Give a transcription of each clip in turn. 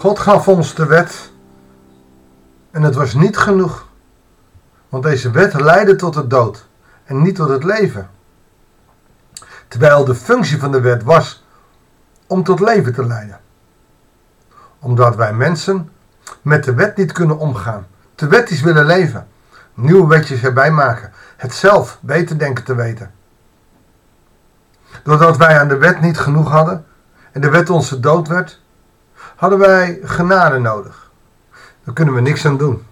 God gaf ons de wet en het was niet genoeg. Want deze wet leidde tot de dood en niet tot het leven. Terwijl de functie van de wet was om tot leven te leiden. Omdat wij mensen met de wet niet kunnen omgaan. Te wettisch willen leven. Nieuwe wetjes erbij maken. Het zelf beter denken te weten. Doordat wij aan de wet niet genoeg hadden en de wet onze dood werd, hadden wij genade nodig. Daar kunnen we niks aan doen.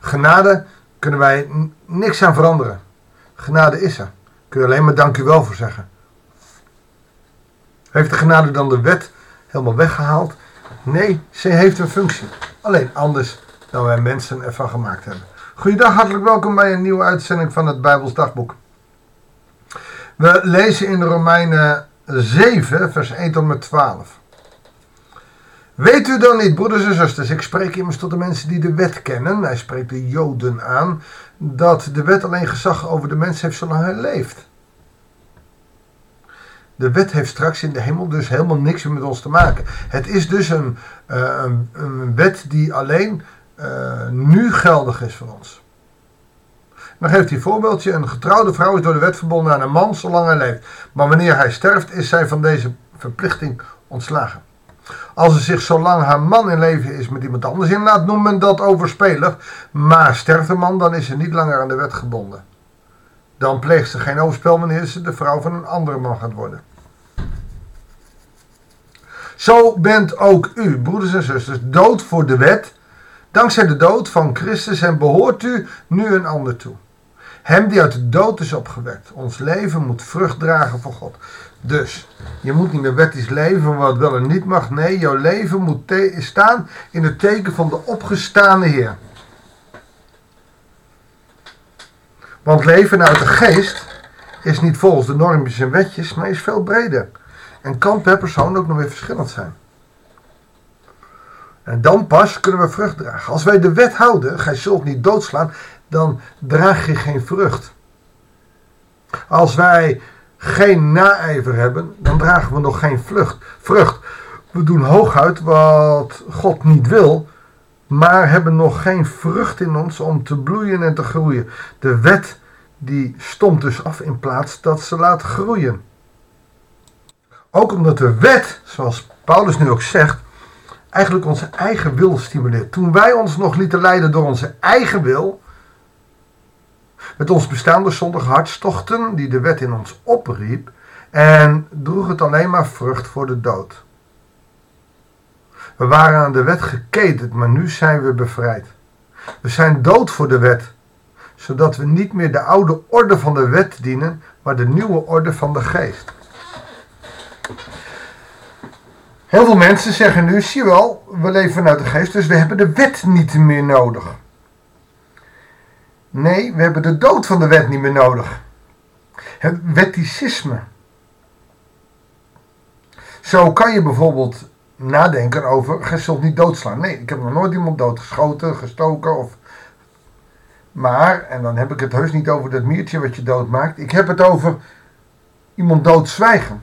Genade kunnen wij niks aan veranderen. Genade is er. Kun je alleen maar dank u wel voor zeggen. Heeft de genade dan de wet helemaal weggehaald? Nee, ze heeft een functie. Alleen anders dan wij mensen ervan gemaakt hebben. Goedendag, hartelijk welkom bij een nieuwe uitzending van het Bijbels Dagboek. We lezen in Romeinen 7, vers 1 tot met 12. Weet u dan niet, broeders en zusters, ik spreek immers tot de mensen die de wet kennen, hij spreekt de Joden aan, dat de wet alleen gezag over de mens heeft zolang hij leeft. De wet heeft straks in de hemel dus helemaal niks meer met ons te maken. Het is dus een, uh, een, een, wet die alleen uh, nu geldig is voor ons. Dan geeft hij een voorbeeldje. Een getrouwde vrouw is door de wet verbonden aan een man zolang hij leeft. Maar wanneer hij sterft is zij van deze verplichting ontslagen. Als ze zich zolang haar man in leven is met iemand anders inlaat, noemt men dat overspelig. Maar sterft de man, dan is ze niet langer aan de wet gebonden. Dan pleegt ze geen overspel wanneer ze de vrouw van een andere man gaat worden. Zo bent ook u, broeders en zusters, dood voor de wet, dankzij de dood van Christus en behoort u nu een ander toe. Hem die uit de dood is opgewekt. Ons leven moet vrucht dragen voor God. Dus, je moet niet meer wettisch leven wat wel en niet mag. Nee, jouw leven moet staan in het teken van de opgestane Heer. Want leven uit de geest is niet volgens de normpjes en wetjes, maar is veel breder. En kan per persoon ook nog weer verschillend zijn. En dan pas kunnen we vrucht dragen. Als wij de wet houden, gij zult niet doodslaan, dan draag je geen vrucht. Als wij geen naijver hebben, dan dragen we nog geen vlucht, vrucht. We doen hooguit wat God niet wil, maar hebben nog geen vrucht in ons om te bloeien en te groeien. De wet die stomt dus af in plaats dat ze laat groeien. Ook omdat de wet, zoals Paulus nu ook zegt, eigenlijk onze eigen wil stimuleert. Toen wij ons nog lieten leiden door onze eigen wil, met ons bestaande zondige hartstochten die de wet in ons opriep en droeg het alleen maar vrucht voor de dood. We waren aan de wet geketend, maar nu zijn we bevrijd. We zijn dood voor de wet, zodat we niet meer de oude orde van de wet dienen, maar de nieuwe orde van de geest. Heel veel mensen zeggen nu, zie wel, we leven vanuit de geest, dus we hebben de wet niet meer nodig. Nee, we hebben de dood van de wet niet meer nodig. Het wetticisme. Zo kan je bijvoorbeeld nadenken over, je niet doodslaan. Nee, ik heb nog nooit iemand doodgeschoten, gestoken of... Maar, en dan heb ik het heus niet over dat miertje wat je doodmaakt. Ik heb het over iemand doodzwijgen.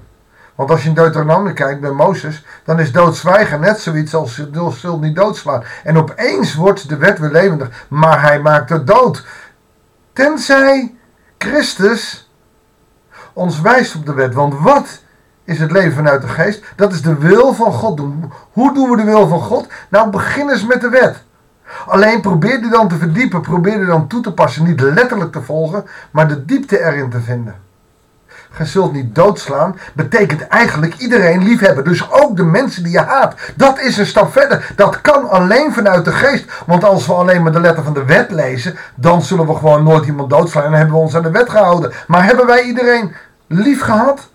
Want als je in Deuteronomie kijkt bij Mozes, dan is doodzwijgen net zoiets als je zult niet doodslaan. En opeens wordt de wet weer levendig, maar hij maakt het dood. Tenzij Christus ons wijst op de wet. Want wat is het leven vanuit de geest? Dat is de wil van God doen. Hoe doen we de wil van God? Nou, begin eens met de wet. Alleen probeer die dan te verdiepen, probeer die dan toe te passen, niet letterlijk te volgen, maar de diepte erin te vinden. Gij zult niet doodslaan, betekent eigenlijk iedereen liefhebben. Dus ook de mensen die je haat. Dat is een stap verder. Dat kan alleen vanuit de geest. Want als we alleen maar de letter van de wet lezen, dan zullen we gewoon nooit iemand doodslaan. En hebben we ons aan de wet gehouden. Maar hebben wij iedereen lief gehad?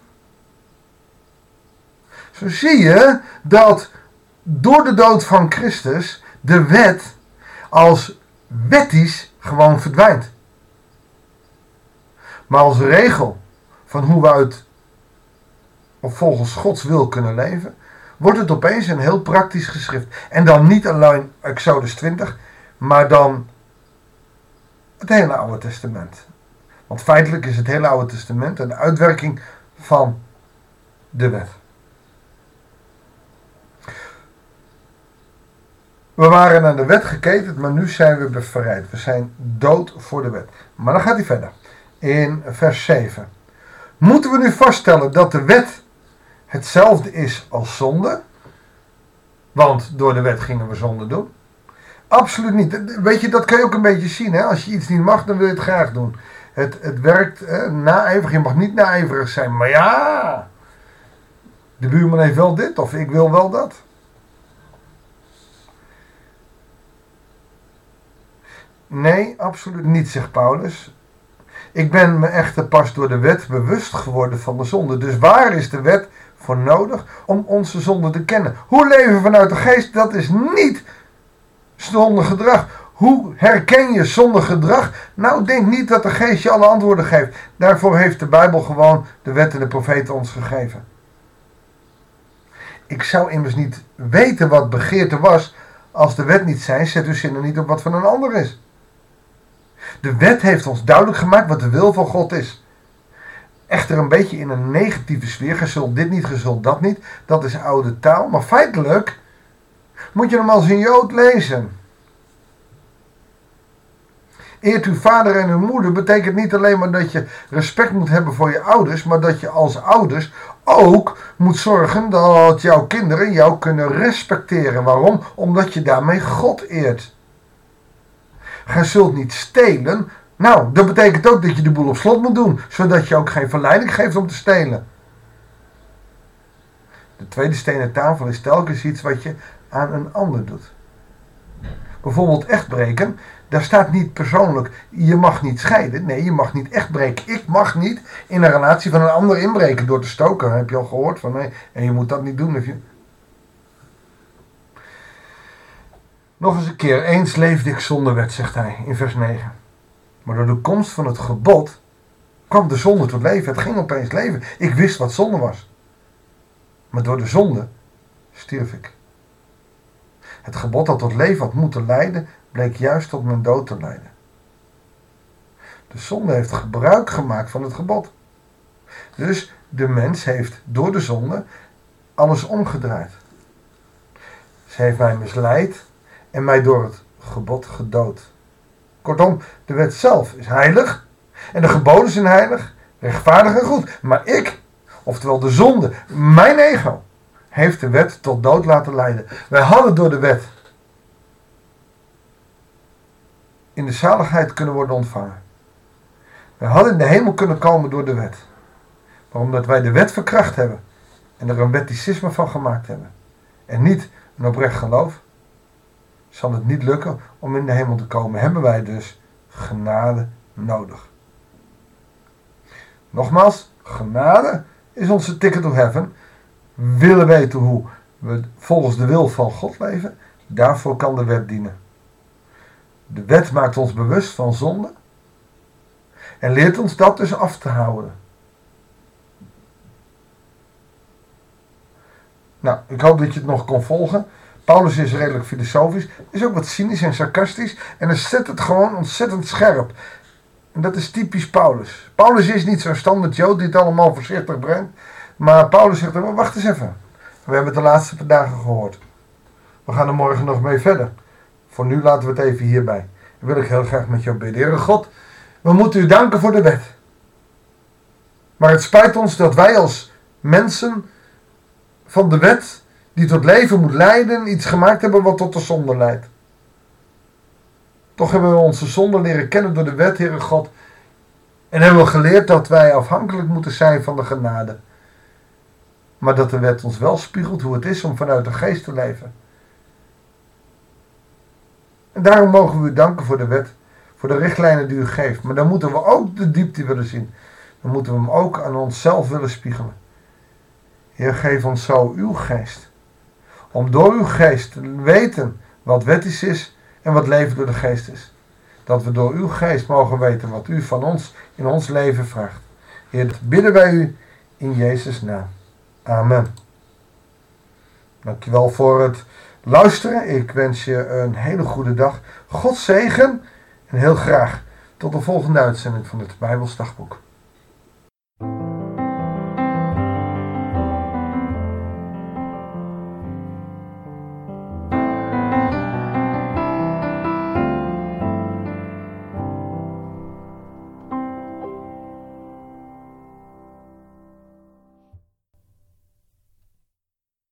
Zo zie je dat door de dood van Christus de wet als wettisch gewoon verdwijnt. Maar als regel van hoe we uit of volgens Gods wil kunnen leven, wordt het opeens een heel praktisch geschrift. En dan niet alleen Exodus 20, maar dan het hele Oude Testament. Want feitelijk is het hele Oude Testament een uitwerking van de wet. We waren aan de wet geketend, maar nu zijn we bevrijd. We zijn dood voor de wet. Maar dan gaat hij verder. In vers 7. Moeten we nu vaststellen dat de wet hetzelfde is als zonde? Want door de wet gingen we zonde doen. Absoluut niet. Weet je, dat kan je ook een beetje zien. Hè? Als je iets niet mag, dan wil je het graag doen. Het, het werkt eh, naijverig. Je mag niet naijverig zijn. Maar ja, de buurman heeft wel dit of ik wil wel dat. Nee, absoluut niet, zegt Paulus. Ik ben me echter pas door de wet bewust geworden van de zonde. Dus waar is de wet voor nodig om onze zonde te kennen? Hoe leven vanuit de geest? Dat is niet zondig gedrag. Hoe herken je zondig gedrag? Nou, denk niet dat de geest je alle antwoorden geeft. Daarvoor heeft de Bijbel gewoon de wet en de profeten ons gegeven. Ik zou immers niet weten wat begeerte was als de wet niet zijn. Zet uw zinnen niet op wat van een ander is. De wet heeft ons duidelijk gemaakt wat de wil van God is. Echter een beetje in een negatieve sfeer. Gezult dit niet, gezult dat niet. Dat is oude taal. Maar feitelijk moet je hem als een Jood lezen. Eert uw vader en uw moeder betekent niet alleen maar dat je respect moet hebben voor je ouders, maar dat je als ouders ook moet zorgen dat jouw kinderen jou kunnen respecteren. Waarom? Omdat je daarmee God eert. Gij zult niet stelen. Nou, dat betekent ook dat je de boel op slot moet doen, zodat je ook geen verleiding geeft om te stelen. De tweede stenen tafel is telkens iets wat je aan een ander doet. Bijvoorbeeld echt breken, daar staat niet persoonlijk, je mag niet scheiden. Nee, je mag niet echt breken. Ik mag niet in een relatie van een ander inbreken door te stoken. Heb je al gehoord van nee, en je moet dat niet doen. je... Nog eens een keer, eens leefde ik zonder wet, zegt hij in vers 9. Maar door de komst van het gebod kwam de zonde tot leven. Het ging opeens leven. Ik wist wat zonde was. Maar door de zonde stierf ik. Het gebod dat tot leven had moeten leiden, bleek juist tot mijn dood te leiden. De zonde heeft gebruik gemaakt van het gebod. Dus de mens heeft door de zonde alles omgedraaid. Ze heeft mij misleid en mij door het gebod gedood. Kortom, de wet zelf is heilig en de geboden zijn heilig, rechtvaardig en goed. Maar ik, oftewel de zonde, mijn ego, heeft de wet tot dood laten leiden. Wij hadden door de wet in de zaligheid kunnen worden ontvangen. Wij hadden in de hemel kunnen komen door de wet. Maar omdat wij de wet verkracht hebben en er een wetticisme van gemaakt hebben en niet een oprecht geloof, zal het niet lukken om in de hemel te komen. Hebben wij dus genade nodig. Nogmaals, genade is onze ticket to heaven. Willen weten hoe we volgens de wil van God leven, daarvoor kan de wet dienen. De wet maakt ons bewust van zonde en leert ons dat dus af te houden. Nou, ik hoop dat je het nog kon volgen. Paulus is redelijk filosofisch, is ook wat cynisch en sarcastisch en hij zet het gewoon ontzettend scherp. En dat is typisch Paulus. Paulus is niet zo'n standaard Jood die het allemaal voorzichtig brengt, maar Paulus zegt, wacht eens even. We hebben het de laatste paar dagen gehoord. We gaan er morgen nog mee verder. Voor nu laten we het even hierbij. Dan wil ik heel graag met jou bidden. God, we moeten u danken voor de wet. Maar het spijt ons dat wij als mensen van de wet, die tot leven moet leiden, iets gemaakt hebben wat tot de zonde leidt. Toch hebben we onze zonde leren kennen door de wet, Heere God. En hebben we geleerd dat wij afhankelijk moeten zijn van de genade. Maar dat de wet ons wel spiegelt hoe het is om vanuit de geest te leven. En daarom mogen we u danken voor de wet, voor de richtlijnen die u geeft. Maar dan moeten we ook de diepte willen zien. Dan moeten we hem ook aan onszelf willen spiegelen. Heer, geef ons zo uw geest. Om door uw geest te weten wat wettisch is en wat leven door de geest is. Dat we door uw geest mogen weten wat u van ons in ons leven vraagt. Heer, dat bidden wij u in Jezus' naam. Amen. Dankjewel voor het luisteren. Ik wens je een hele goede dag. God zegen en heel graag tot de volgende uitzending van het Bijbelsdagboek.